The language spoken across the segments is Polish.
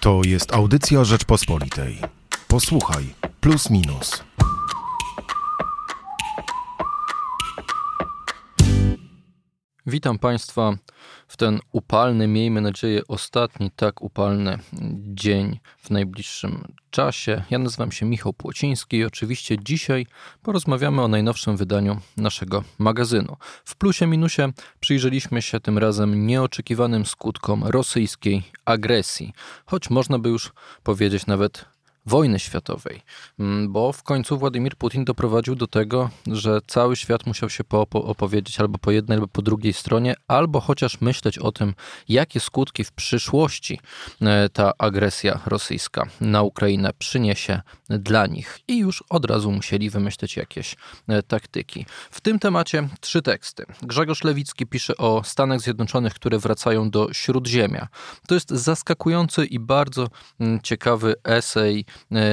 To jest audycja Rzeczpospolitej. Posłuchaj, plus minus. Witam Państwa ten upalny, miejmy nadzieję, ostatni tak upalny dzień w najbliższym czasie. Ja nazywam się Michał Płociński i oczywiście dzisiaj porozmawiamy o najnowszym wydaniu naszego magazynu. W plusie minusie przyjrzeliśmy się tym razem nieoczekiwanym skutkom rosyjskiej agresji, choć można by już powiedzieć nawet wojny światowej, mm, bo w końcu Władimir Putin doprowadził do tego, że cały świat musiał się opowiedzieć albo po jednej, albo po drugiej stronie, albo chociaż myśleć o tym, jakie skutki w przyszłości e, ta agresja rosyjska na Ukrainę przyniesie dla nich. I już od razu musieli wymyśleć jakieś e, taktyki. W tym temacie trzy teksty. Grzegorz Lewicki pisze o Stanach Zjednoczonych, które wracają do Śródziemia. To jest zaskakujący i bardzo mm, ciekawy esej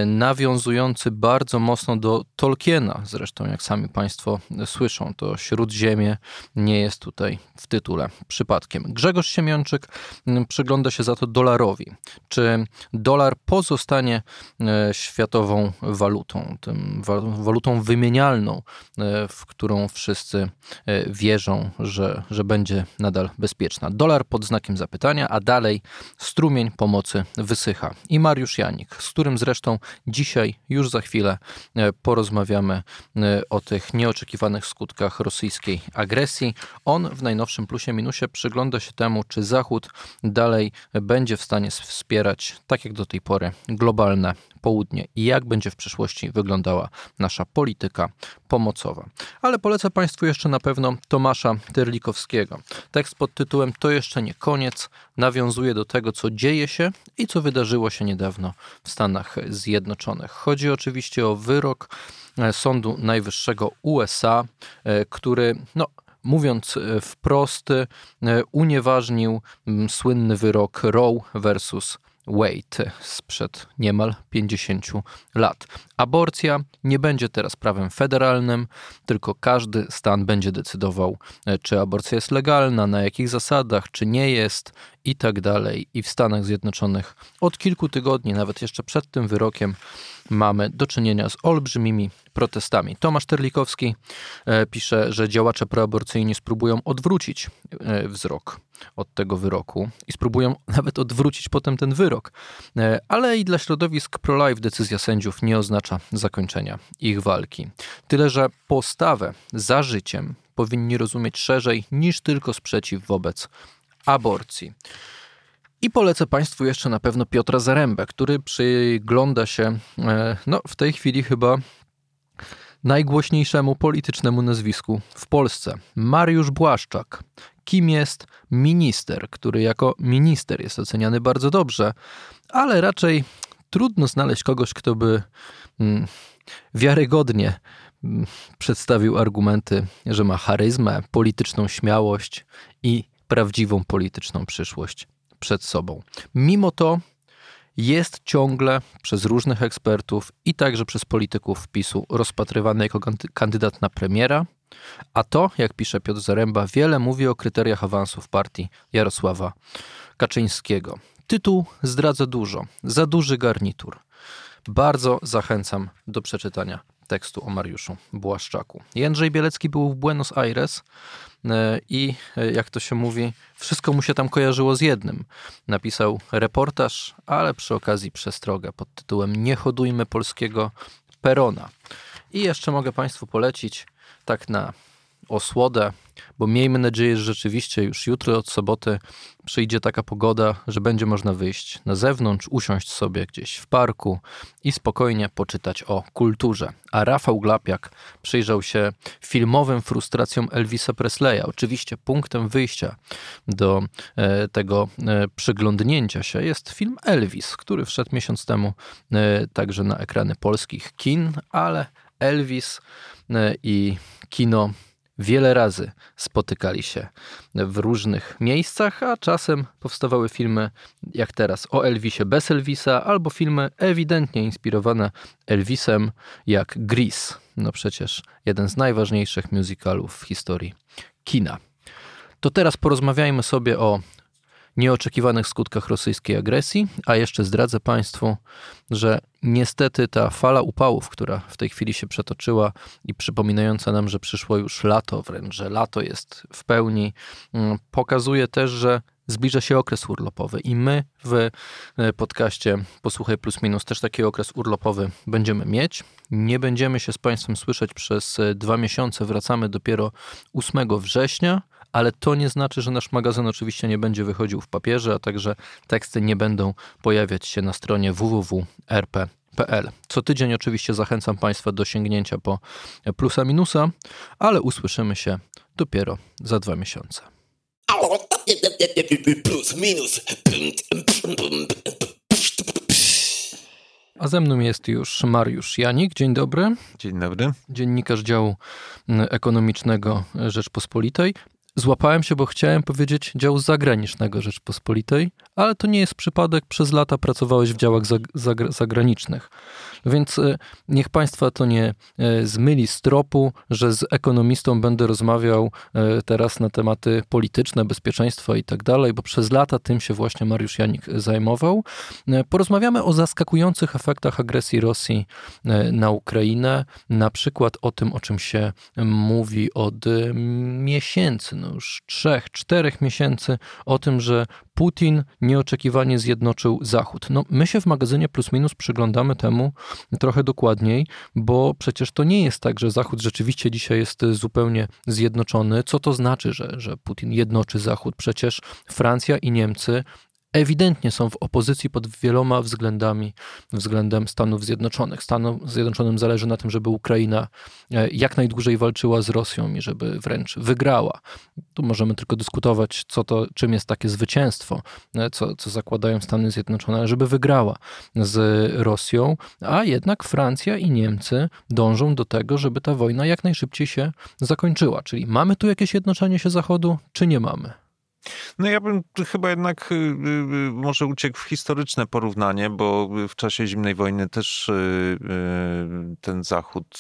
nawiązujący bardzo mocno do Tolkiena. Zresztą, jak sami Państwo słyszą, to Śródziemie nie jest tutaj w tytule przypadkiem. Grzegorz Siemiączyk przygląda się za to dolarowi. Czy dolar pozostanie e, światową walutą, tym walutą wymienialną, e, w którą wszyscy wierzą, że, że będzie nadal bezpieczna? Dolar pod znakiem zapytania, a dalej strumień pomocy wysycha. I Mariusz Janik, z którym zresztą dzisiaj, już za chwilę, e, porozmawiamy e, o tych nieoczekiwanych skutkach rosyjskiej agresji. On w najnowszym plusie minusie przygląda się temu, czy Zachód dalej będzie w stanie wspierać, tak jak do tej pory, globalne południe i jak będzie w przyszłości wyglądała nasza polityka pomocowa. Ale polecę Państwu jeszcze na pewno Tomasza Terlikowskiego. Tekst pod tytułem To jeszcze nie koniec nawiązuje do tego, co dzieje się i co wydarzyło się niedawno w Stanach Zjednoczonych. Chodzi oczywiście o wyrok e, Sądu Najwyższego USA, e, który no, mówiąc e, wprost, unieważnił słynny wyrok Roe versus Wade sprzed niemal 50 lat. Aborcja nie będzie teraz prawem federalnym, tylko każdy stan będzie decydował, e, czy aborcja jest legalna, na jakich zasadach, czy nie jest i tak dalej. I w Stanach Zjednoczonych od kilku tygodni, nawet jeszcze przed tym wyrokiem, mamy do czynienia z olbrzymimi protestami. Tomasz Terlikowski e, pisze, że działacze proaborcyjni spróbują odwrócić e, wzrok od tego wyroku i spróbują nawet odwrócić potem ten wyrok. E, ale i dla środowisk pro-life decyzja sędziów nie oznacza zakończenia ich walki. Tyle, że postawę za życiem powinni rozumieć szerzej niż tylko sprzeciw wobec aborcji. I polecę Państwu jeszcze na pewno Piotra Zarębę, który przygląda się e, no, w tej chwili chyba najgłośniejszemu politycznemu nazwisku w Polsce. Mariusz Błaszczak. Kim jest minister, który jako minister jest oceniany bardzo dobrze, ale raczej trudno znaleźć kogoś, kto by mm, wiarygodnie mm, przedstawił argumenty, że ma charyzmę, polityczną śmiałość i prawdziwą polityczną przyszłość przed sobą. Mimo to jest ciągle przez różnych ekspertów i także przez polityków PiSu rozpatrywany jako kandydat na premiera, a to, jak pisze Piotr Zaręba, wiele mówi o kryteriach awansu w partii Jarosława Kaczyńskiego. Tytuł zdradza dużo, za duży garnitur. Bardzo zachęcam do przeczytania tekstu o Mariuszu Błaszczaku. Jędrzej Bielecki był w Buenos Aires e, i, e, jak to się mówi, wszystko mu się tam kojarzyło z jednym. Napisał reportaż, ale przy okazji przestrogę pod tytułem Nie hodujmy polskiego perona. I jeszcze mogę Państwu polecić tak na osłodę, bo miejmy nadzieję, że rzeczywiście już jutro od soboty przyjdzie taka pogoda, że będzie można wyjść na zewnątrz, usiąść sobie gdzieś w parku i spokojnie poczytać o kulturze. A Rafał Glapiak przyjrzał się filmowym frustracjom Elvisa Presleya. Oczywiście punktem wyjścia do e, tego e, przyglądnięcia się jest film Elvis, który wszedł miesiąc temu e, także na ekrany polskich kin, ale Elvis i kino wiele razy spotykali się w różnych miejscach, a czasem powstawały filmy jak teraz o Elvisie bez Elvisa, albo filmy ewidentnie inspirowane Elvisem, jak Grease. No przecież jeden z najważniejszych musicalów w historii kina. To teraz porozmawiajmy sobie o nieoczekiwanych skutkach rosyjskiej agresji, a jeszcze zdradzę Państwu, że niestety ta fala upałów, która w tej chwili się przetoczyła i przypominająca nam, że przyszło już lato, wręcz, że lato jest w pełni, mm, pokazuje też, że zbliża się okres urlopowy. I my w e, podcaście Posłuchaj Plus Minus też taki okres urlopowy będziemy mieć. Nie będziemy się z Państwem słyszeć przez e, dwa miesiące, wracamy dopiero 8 września, ale to nie znaczy, że nasz magazyn oczywiście nie będzie wychodził w papierze, a także teksty nie będą pojawiać się na stronie www.rp.pl. Co tydzień oczywiście zachęcam Państwa do sięgnięcia po plusa minusa, ale usłyszymy się dopiero za dwa miesiące. Plus minus. A ze mną jest już Mariusz Janik. Dzień dobry. Dzień dobry. Dziennikarz działu ekonomicznego Rzeczpospolitej. Złapałem się, bo chciałem powiedzieć działu zagranicznego Rzeczpospolitej, ale to nie jest przypadek. Przez lata pracowałeś w działach zagranicznych. Więc e, niech Państwa to nie e, zmyli z tropu, że z ekonomistą będę rozmawiał e, teraz na tematy polityczne, bezpieczeństwa i tak dalej, bo przez lata tym się właśnie Mariusz Janik zajmował. Porozmawiamy o zaskakujących efektach agresji Rosji na Ukrainę, na przykład o tym, o czym się mówi od miesięcy, no już trzech, czterech miesięcy, o tym, że Putin nieoczekiwanie zjednoczył Zachód. No, my się w magazynie Plus Minus przyglądamy temu trochę dokładniej, bo przecież to nie jest tak, że Zachód rzeczywiście dzisiaj jest zupełnie zjednoczony. Co to znaczy, że, że Putin jednoczy Zachód? Przecież Francja i Niemcy ewidentnie są w opozycji pod wieloma względami względem Stanów Zjednoczonych. Stanom Zjednoczonym zależy na tym, żeby Ukraina e, jak najdłużej walczyła z Rosją i żeby wręcz wygrała. Tu możemy tylko dyskutować, co to, czym jest takie zwycięstwo, e, co, co zakładają Stany Zjednoczone, żeby wygrała z Rosją, a jednak Francja i Niemcy dążą do tego, żeby ta wojna jak najszybciej się zakończyła. Czyli mamy tu jakieś jednoczenie się Zachodu, czy nie mamy? No ja bym chyba jednak y, y, y, może uciekł w historyczne porównanie, bo w czasie zimnej wojny też ten Zachód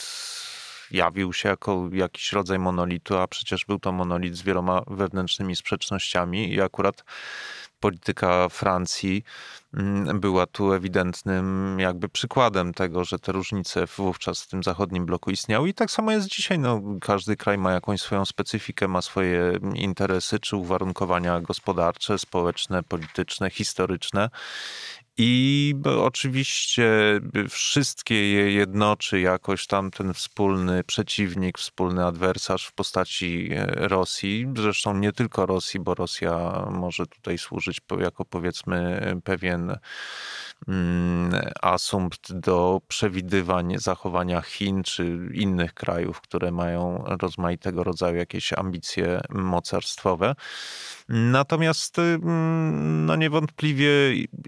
jawił się jako jakiś rodzaj monolitu, a przecież był to monolit z wieloma wewnętrznymi sprzecznościami i akurat polityka Francji mm, była tu ewidentnym jakby przykładem tego, że te różnice wówczas w tym zachodnim bloku istniały i tak samo jest dzisiaj. No, każdy kraj ma jakąś swoją specyfikę, ma swoje interesy czy uwarunkowania gospodarcze, społeczne, polityczne, historyczne i oczywiście wszystkie je jednoczy jakoś tam ten wspólny przeciwnik, wspólny adwersarz w postaci e, Rosji. Zresztą nie tylko Rosji, bo Rosja może tutaj służyć jako powiedzmy pewien mm, asumpt do przewidywania zachowania Chin czy innych krajów, które mają rozmaitego rodzaju jakieś ambicje mocarstwowe. Natomiast y, no niewątpliwie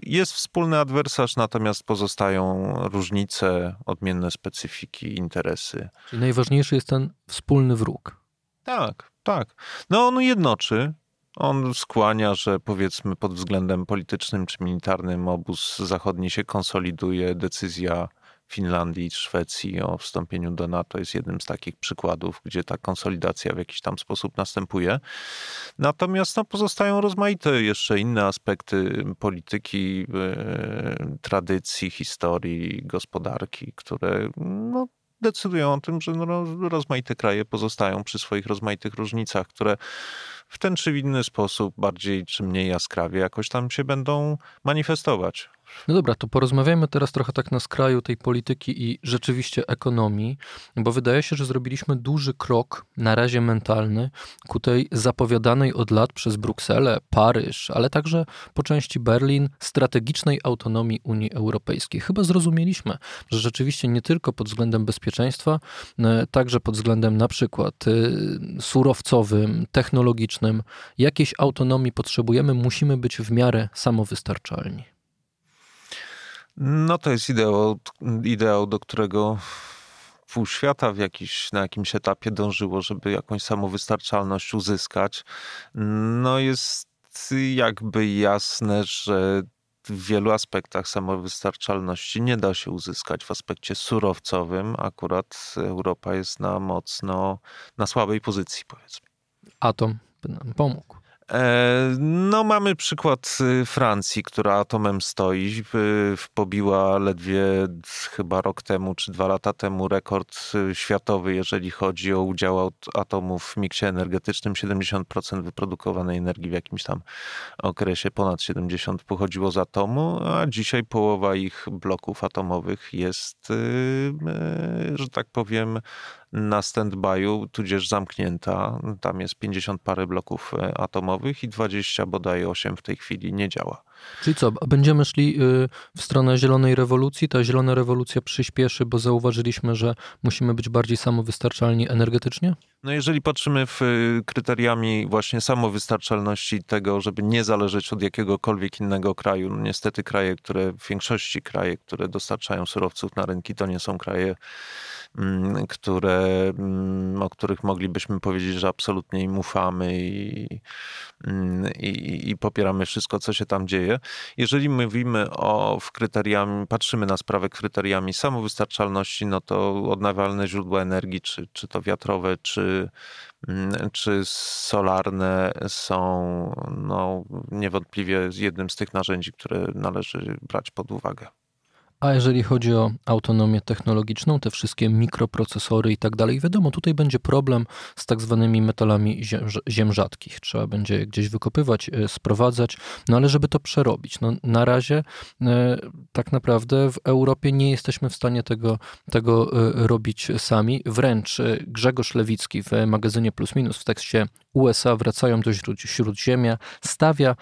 jest wspólny adwersarz, natomiast pozostają różnice, odmienne specyfiki, interesy. Czyli najważniejszy jest ten wspólny wróg. Tak, tak. No on jednoczy, on skłania, że powiedzmy pod względem politycznym czy militarnym obóz zachodni się konsoliduje. Decyzja Finlandii i Szwecji o wstąpieniu do NATO jest jednym z takich przykładów, gdzie ta konsolidacja w jakiś tam sposób następuje. Natomiast no, pozostają rozmaite jeszcze inne aspekty polityki, yy, tradycji, historii, gospodarki, które no, decydują o tym, że no, rozmaite kraje pozostają przy swoich rozmaitych różnicach, które w ten czy inny sposób, bardziej czy mniej jaskrawie, jakoś tam się będą manifestować. No dobra, to porozmawiajmy teraz trochę tak na skraju tej polityki i rzeczywiście ekonomii, bo wydaje się, że zrobiliśmy duży krok, na razie mentalny, ku tej zapowiadanej od lat przez Brukselę, Paryż, ale także po części Berlin, strategicznej autonomii Unii Europejskiej. Chyba zrozumieliśmy, że rzeczywiście nie tylko pod względem bezpieczeństwa, e, także pod względem na przykład e, surowcowym, technologicznym, jakiejś autonomii potrzebujemy, musimy być w miarę samowystarczalni. No to jest ideał, ideał do którego pół świata w jakiś, na jakimś etapie dążyło, żeby jakąś samowystarczalność uzyskać. No jest jakby jasne, że w wielu aspektach samowystarczalności nie da się uzyskać w aspekcie surowcowym. Akurat Europa jest na mocno, na słabej pozycji, powiedzmy. Atom by nam pomógł. E, no, mamy przykład y, Francji, która atomem stoi. Pobiła ledwie chyba rok temu czy dwa lata temu rekord y, światowy, jeżeli chodzi o udział atomów w miksie energetycznym. 70% wyprodukowanej energii w jakimś tam okresie, ponad 70% pochodziło z atomu, a dzisiaj połowa ich bloków atomowych jest, y, że tak powiem, na stand-by'u, tudzież zamknięta. Tam jest 50 parę bloków e, atomowych i 20 bodaj 8 w tej chwili nie działa. Czyli co, będziemy szli y, w stronę zielonej rewolucji? Ta zielona rewolucja przyspieszy, bo zauważyliśmy, że musimy być bardziej samowystarczalni energetycznie? No jeżeli patrzymy w y, kryteriami właśnie samowystarczalności tego, żeby nie zależeć od jakiegokolwiek innego kraju, no niestety kraje, które w większości kraje, które dostarczają surowców na rynki, to nie są kraje Mm, które, mm, o których moglibyśmy powiedzieć, że absolutnie im ufamy i, mm, i, i, popieramy wszystko, co się tam dzieje. Jeżeli mówimy o w kryteriami, patrzymy na sprawę kryteriami samowystarczalności, no to odnawialne źródła energii, czy, czy to wiatrowe, czy, czy solarne są no, niewątpliwie jednym z tych narzędzi, które należy brać pod uwagę. A jeżeli chodzi o autonomię technologiczną, te wszystkie mikroprocesory i tak dalej, wiadomo, tutaj będzie problem z tak zwanymi metalami ziem, ziem rzadkich. Trzeba będzie je gdzieś wykopywać, e, sprowadzać, no ale żeby to przerobić. No, na razie e, tak naprawdę w Europie nie jesteśmy w stanie tego, tego e, robić sami. Wręcz Grzegorz Lewicki w magazynie Plus Minus w tekście USA wracają do Śródziemia, stawia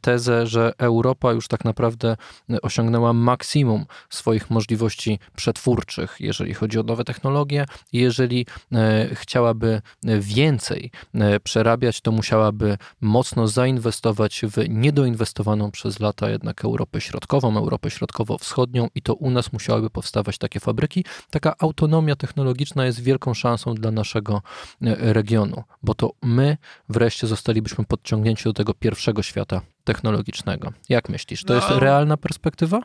tezę, że Europa już tak naprawdę osiągnęła maksimum swoich możliwości przetwórczych, jeżeli chodzi o nowe technologie. Jeżeli e, chciałaby więcej e, przerabiać, to musiałaby mocno zainwestować w niedoinwestowaną przez lata jednak Europę Środkową, Europę Środkowo-Wschodnią i to u nas musiałyby powstawać takie fabryki. Taka autonomia technologiczna jest wielką szansą dla naszego e, regionu, bo to my wreszcie zostalibyśmy podciągnięci do tego pierwszego świata technologicznego. Jak myślisz, to no, jest realna perspektywa?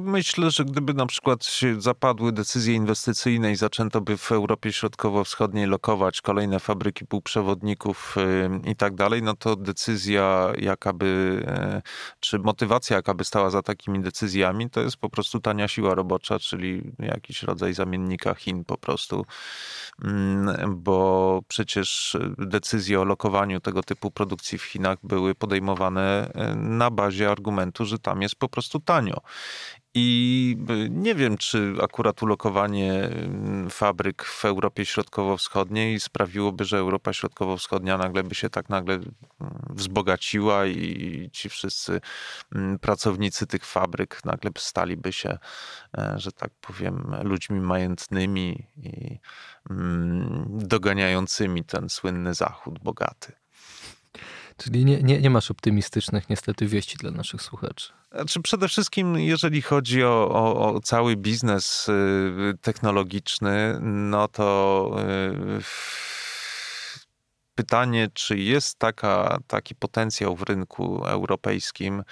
Myślę, że gdyby na przykład zapadły decyzje inwestycyjne i zaczęto by w Europie Środkowo-Wschodniej lokować kolejne fabryki półprzewodników i tak dalej, no to decyzja jakaby, e, czy motywacja jaka by stała za takimi decyzjami, to jest po prostu tania siła robocza, czyli jakiś rodzaj zamiennika Chin po prostu, mm, bo przecież decyzje o lokowaniu tego typu produkcji w Chinach były podejmowane e, na bazie argumentu, że tam jest po prostu tanio. I y, nie wiem, czy akurat ulokowanie mm, fabryk w Europie Środkowo-Wschodniej sprawiłoby, że Europa Środkowo-Wschodnia nagle by się tak nagle mm, wzbogaciła i ci wszyscy mm, pracownicy tych fabryk nagle staliby się, e, że tak powiem, ludźmi majętnymi i doganiającymi ten słynny Zachód bogaty. Czyli nie, nie, nie masz optymistycznych niestety wieści dla naszych słuchaczy. Znaczy przede wszystkim, jeżeli chodzi o, o, o cały biznes y, technologiczny, no to y, pytanie, czy jest taka, taki potencjał w rynku europejskim,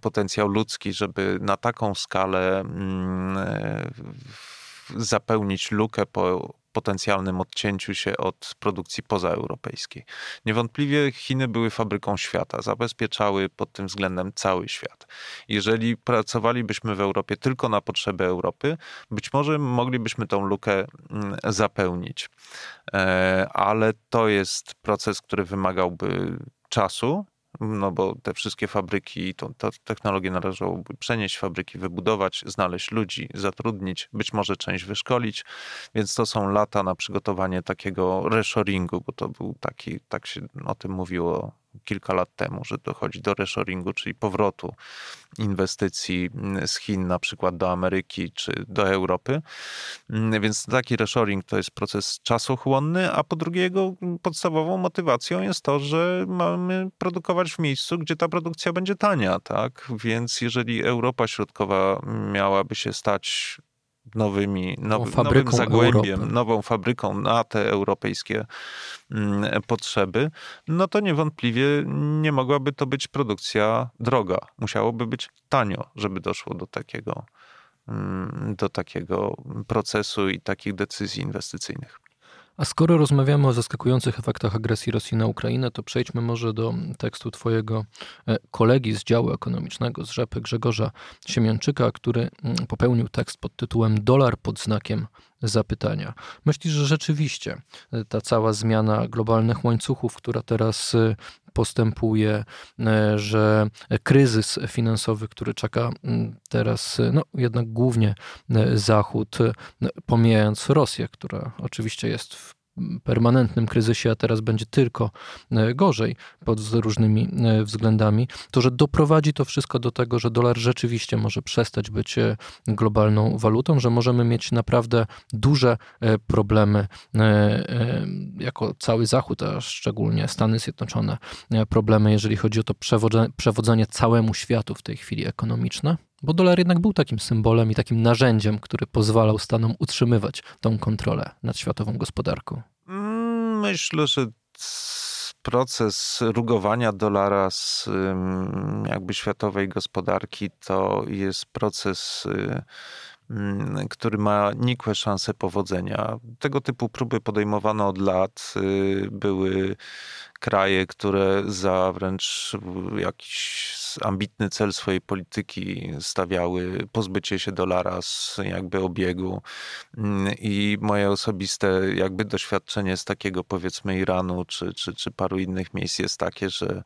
potencjał ludzki, żeby na taką skalę mm, zapełnić lukę po potencjalnym odcięciu się od produkcji pozaeuropejskiej. Niewątpliwie Chiny były fabryką świata, zabezpieczały pod tym względem cały świat. Jeżeli pracowalibyśmy w Europie tylko na potrzeby Europy, być może moglibyśmy tą lukę mm, zapełnić. E, ale to jest proces, który wymagałby czasu, no bo te wszystkie fabryki, tą, technologię należałoby przenieść, fabryki wybudować, znaleźć ludzi, zatrudnić, być może część wyszkolić, więc to są lata na przygotowanie takiego reshoringu, bo to był taki, tak się o tym mówiło kilka lat temu, że dochodzi do reshoringu, czyli powrotu inwestycji z Chin na przykład do Ameryki czy do Europy. Więc taki reshoring to jest proces czasochłonny, a po drugie jego podstawową motywacją jest to, że mamy produkować w miejscu, gdzie ta produkcja będzie tania, tak? Więc jeżeli Europa Środkowa miałaby się stać nowymi, now, nowym zagłębiem, Europy. nową fabryką na te europejskie mm, potrzeby, no to niewątpliwie nie mogłaby to być produkcja droga. Musiałoby być tanio, żeby doszło do takiego, mm, do takiego procesu i takich decyzji inwestycyjnych. A skoro rozmawiamy o zaskakujących efektach agresji Rosji na Ukrainę, to przejdźmy może do tekstu twojego e, kolegi z działu ekonomicznego, z Rzepy Grzegorza Siemianczyka, który mm, popełnił tekst pod tytułem Dolar pod znakiem zapytania. Myślisz, że rzeczywiście e, ta cała zmiana globalnych łańcuchów, która teraz e, postępuje, że kryzys finansowy, który czeka teraz, no jednak głównie Zachód, pomijając Rosję, która oczywiście jest w permanentnym kryzysie, a teraz będzie tylko e, gorzej pod różnymi e, względami, to że doprowadzi to wszystko do tego, że dolar rzeczywiście może przestać być e, globalną walutą, że możemy mieć naprawdę duże problemy jako cały Zachód, a szczególnie Stany Zjednoczone, problemy, jeżeli chodzi o to przewodzenie całemu światu w tej chwili ekonomiczne? Bo dolar jednak był takim symbolem i takim narzędziem, który pozwalał Stanom utrzymywać tą kontrolę nad światową gospodarką. Mm, myślę, że proces rugowania dolara z jakby światowej gospodarki to jest proces y, mm, który ma nikłe szanse powodzenia. Tego typu próby podejmowano od lat. Y, były kraje, które za wręcz jakiś ambitny cel swojej polityki stawiały pozbycie się dolara z jakby obiegu mm, i moje osobiste jakby doświadczenie z takiego powiedzmy Iranu czy, czy, czy paru innych miejsc jest takie, że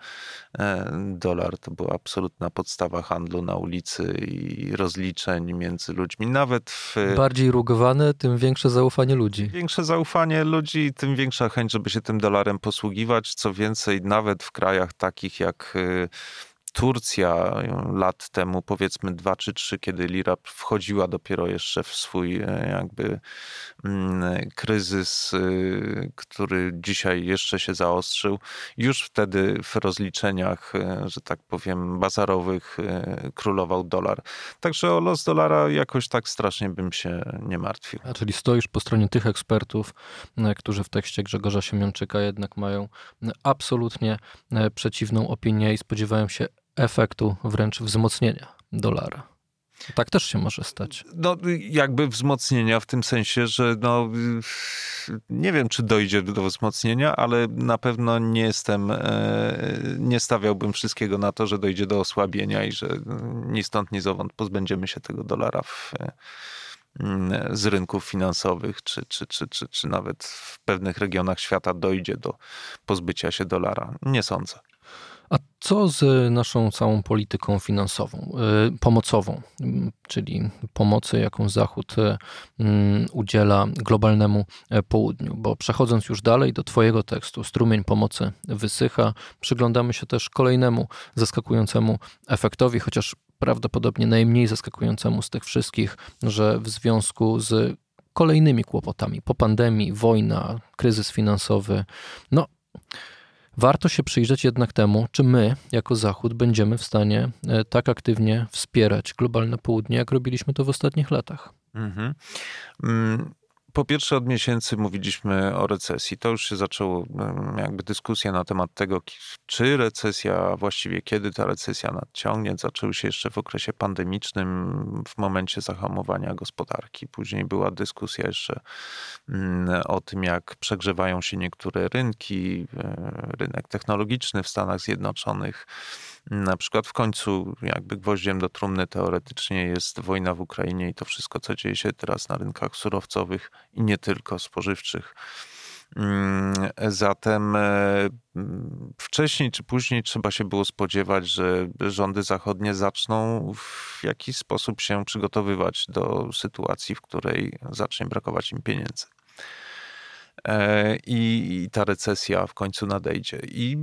e, dolar to była absolutna podstawa handlu na ulicy i rozliczeń między ludźmi. Nawet w... Bardziej rugowane, tym większe zaufanie ludzi. Większe zaufanie ludzi, tym większa chęć, żeby się tym dolarem posługiwać. Co więcej, nawet w krajach takich jak y, Turcja lat temu, powiedzmy dwa czy trzy, kiedy lira wchodziła dopiero jeszcze w swój e, jakby mm, kryzys, y, który dzisiaj jeszcze się zaostrzył, już wtedy w rozliczeniach, e, że tak powiem, bazarowych e, królował dolar. Także o los dolara jakoś tak strasznie bym się nie martwił. A czyli stoisz po stronie tych ekspertów, którzy w tekście Grzegorza Siemiączyka jednak mają absolutnie przeciwną opinię i spodziewają się efektu wręcz wzmocnienia dolara. Tak też się może stać. No, jakby wzmocnienia w tym sensie, że no, nie wiem, czy dojdzie do wzmocnienia, ale na pewno nie jestem, e, nie stawiałbym wszystkiego na to, że dojdzie do osłabienia i że ni stąd, ni zowąd pozbędziemy się tego dolara w, mm, z rynków finansowych, czy, czy, czy, czy, czy nawet w pewnych regionach świata dojdzie do pozbycia się dolara. Nie sądzę. Co z naszą całą polityką finansową, y, pomocową, czyli pomocy, jaką Zachód y, mm, udziela globalnemu e, południu? Bo przechodząc już dalej do Twojego tekstu, strumień pomocy wysycha, przyglądamy się też kolejnemu zaskakującemu efektowi, chociaż prawdopodobnie najmniej zaskakującemu z tych wszystkich, że w związku z kolejnymi kłopotami po pandemii, wojna, kryzys finansowy, no Warto się przyjrzeć jednak temu, czy my, jako Zachód, będziemy w stanie e, tak aktywnie wspierać globalne południe, jak robiliśmy to w ostatnich latach. Mhm. Mm, po pierwsze, od miesięcy mówiliśmy o recesji. To już się zaczęło jakby dyskusja na temat tego, czy recesja, właściwie kiedy ta recesja nadciągnie. Zaczęły się jeszcze w okresie pandemicznym, w momencie zahamowania gospodarki. Później była dyskusja jeszcze mm, o tym, jak przegrzewają się niektóre rynki, e, rynek technologiczny w Stanach Zjednoczonych na przykład w końcu jakby gwoździem do trumny teoretycznie jest wojna w Ukrainie i to wszystko, co dzieje się teraz na rynkach surowcowych i nie tylko spożywczych. Mm, zatem e, wcześniej czy później trzeba się było spodziewać, że rządy zachodnie zaczną w jakiś sposób się przygotowywać do sytuacji, w której zacznie brakować im pieniędzy. E, i ta recesja w końcu nadejdzie. I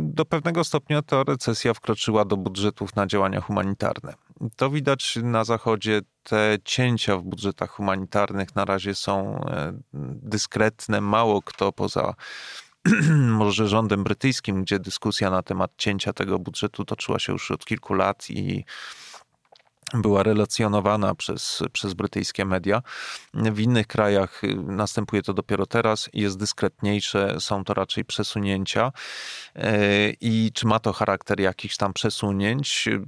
do pewnego stopnia ta recesja wkroczyła do budżetów na działania humanitarne. To widać na Zachodzie. Te cięcia w budżetach humanitarnych na razie są e, dyskretne. Mało kto poza może rządem brytyjskim, gdzie dyskusja na temat cięcia tego budżetu toczyła się już od kilku lat i była relacjonowana przez, przez brytyjskie media. W innych krajach y, następuje to dopiero teraz, jest dyskretniejsze, są to raczej przesunięcia. E, I czy ma to charakter jakichś tam przesunięć? E,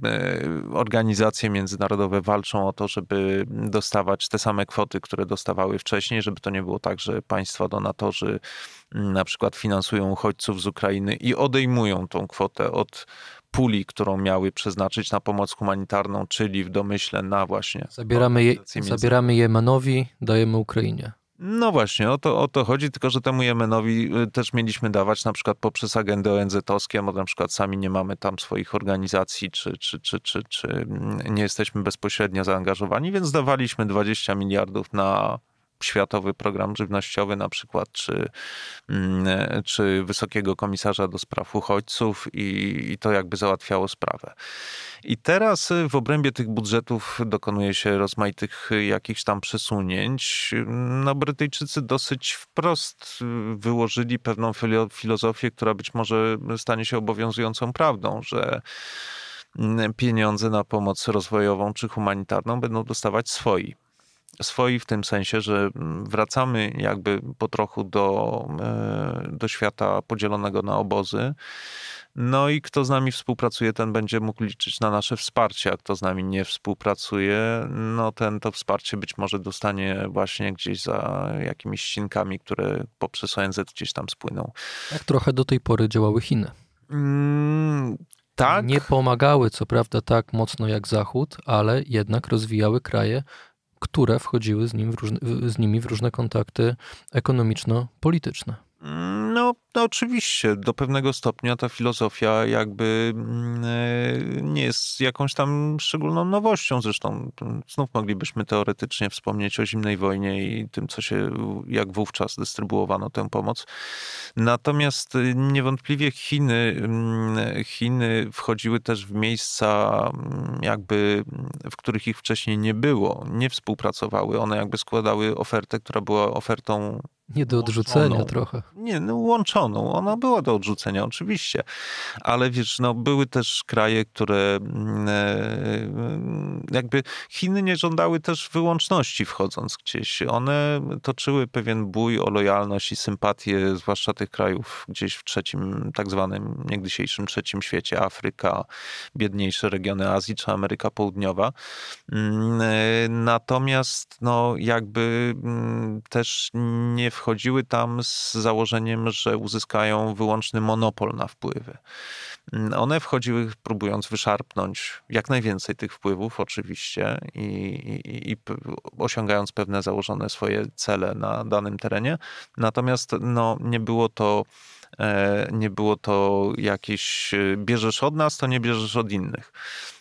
organizacje międzynarodowe walczą o to, żeby dostawać te same kwoty, które dostawały wcześniej, żeby to nie było tak, że państwa donatorzy na przykład finansują uchodźców z Ukrainy i odejmują tą kwotę od puli, którą miały przeznaczyć na pomoc humanitarną, czyli w domyśle na właśnie. Zabieramy, je, zabieramy Jemenowi, dajemy Ukrainie. No właśnie, o to, o to chodzi, tylko że temu Jemenowi y, też mieliśmy dawać na przykład poprzez agendę ONZ-owskie, bo na przykład sami nie mamy tam swoich organizacji, czy, czy, czy, czy, czy mm, nie jesteśmy bezpośrednio zaangażowani, więc dawaliśmy 20 miliardów na Światowy Program Żywnościowy na przykład, czy, mm, czy Wysokiego Komisarza do Spraw Uchodźców i, i to jakby załatwiało sprawę. I teraz w obrębie tych budżetów dokonuje się rozmaitych jakichś tam przesunięć. No, Brytyjczycy dosyć wprost wyłożyli pewną filozofię, która być może stanie się obowiązującą prawdą, że pieniądze na pomoc rozwojową czy humanitarną będą dostawać swoi swoi w tym sensie, że wracamy jakby po trochu do, e, do świata podzielonego na obozy. No i kto z nami współpracuje, ten będzie mógł liczyć na nasze wsparcie, a kto z nami nie współpracuje, no ten to wsparcie być może dostanie właśnie gdzieś za jakimiś ścinkami, które poprzez ONZ gdzieś tam spłyną. Jak trochę do tej pory działały Chiny. Mm, tak. Nie pomagały, co prawda, tak mocno jak Zachód, ale jednak rozwijały kraje które wchodziły z, nim w różne, z nimi w różne kontakty ekonomiczno-polityczne. No, no, oczywiście, do pewnego stopnia ta filozofia jakby mm, e, nie jest jakąś tam szczególną nowością. Zresztą znów moglibyśmy teoretycznie wspomnieć o zimnej wojnie i tym, co się, jak wówczas dystrybuowano tę pomoc. Natomiast y, niewątpliwie Chiny, mm, Chiny wchodziły też w miejsca mm, jakby, w których ich wcześniej nie było, nie współpracowały. One jakby składały ofertę, która była ofertą nie do odrzucenia łączoną. trochę. Nie, no łączoną. Ona była do odrzucenia, oczywiście. Ale wiesz, no były też kraje, które mm, e, jakby Chiny nie żądały też wyłączności wchodząc gdzieś. One toczyły pewien bój o lojalność i sympatię, zwłaszcza tych krajów gdzieś w trzecim, tak zwanym niegdysiejszym trzecim świecie, Afryka, biedniejsze regiony Azji czy Ameryka Południowa. Mm, e, natomiast no jakby mm, też nie w wchodziły tam z założeniem, że uzyskają wyłączny monopol na wpływy. Mm, one wchodziły próbując wyszarpnąć jak najwięcej tych wpływów, oczywiście, i, i, i osiągając pewne założone swoje cele na danym terenie. Natomiast no, nie było to e, nie było to jakieś e, bierzesz od nas, to nie bierzesz od innych.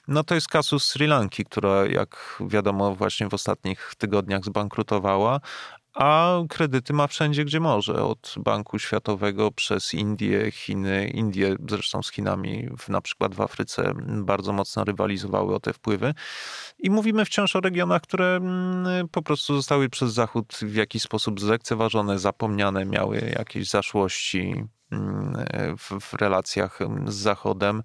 No to jest kasus Sri Lanki, która jak wiadomo właśnie w ostatnich tygodniach zbankrutowała, a kredyty ma wszędzie, gdzie może. Od Banku Światowego przez Indię, Chiny. Indie zresztą z Chinami, w, na przykład w Afryce, bardzo mocno rywalizowały o te wpływy. I mówimy wciąż o regionach, które mm, po prostu zostały przez Zachód w jakiś sposób zlekceważone, zapomniane, miały jakieś zaszłości w, w relacjach z Zachodem.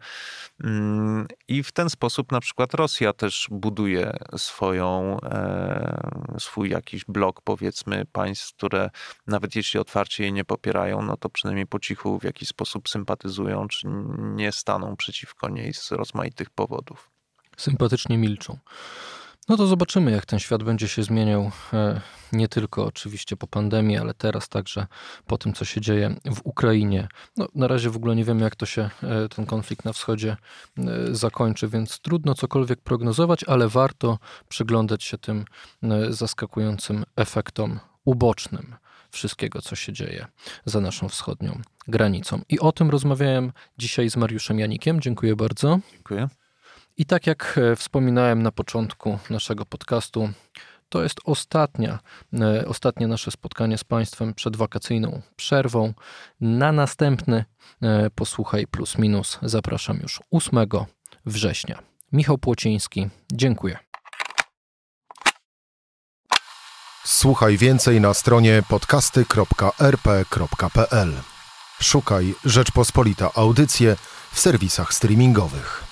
Mm, I w ten sposób na przykład Rosja też buduje swoją, e, swój jakiś blok, powiedzmy, państw, które nawet jeśli otwarcie jej nie popierają, no to przynajmniej po cichu w jakiś sposób sympatyzują, czy nie staną przeciwko niej z rozmaitych powodów. Sympatycznie milczą. No to zobaczymy, jak ten świat będzie się zmieniał. E, nie tylko oczywiście po pandemii, ale teraz także po tym, co się dzieje w Ukrainie. No, na razie w ogóle nie wiemy, jak to się e, ten konflikt na wschodzie e, zakończy, więc trudno cokolwiek prognozować, ale warto przyglądać się tym zaskakującym efektom ubocznym wszystkiego, co się dzieje za naszą wschodnią granicą. I o tym rozmawiałem dzisiaj z Mariuszem Janikiem. Dziękuję bardzo. Dziękuję. I tak jak e, wspominałem na początku naszego podcastu, to jest ostatnia, e, ostatnie nasze spotkanie z Państwem przed wakacyjną przerwą. Na następny e, Posłuchaj Plus Minus zapraszam już 8 września. Michał Płociński, dziękuję. Słuchaj więcej na stronie podcasty.rp.pl. Szukaj Rzeczpospolita Audycje w serwisach streamingowych.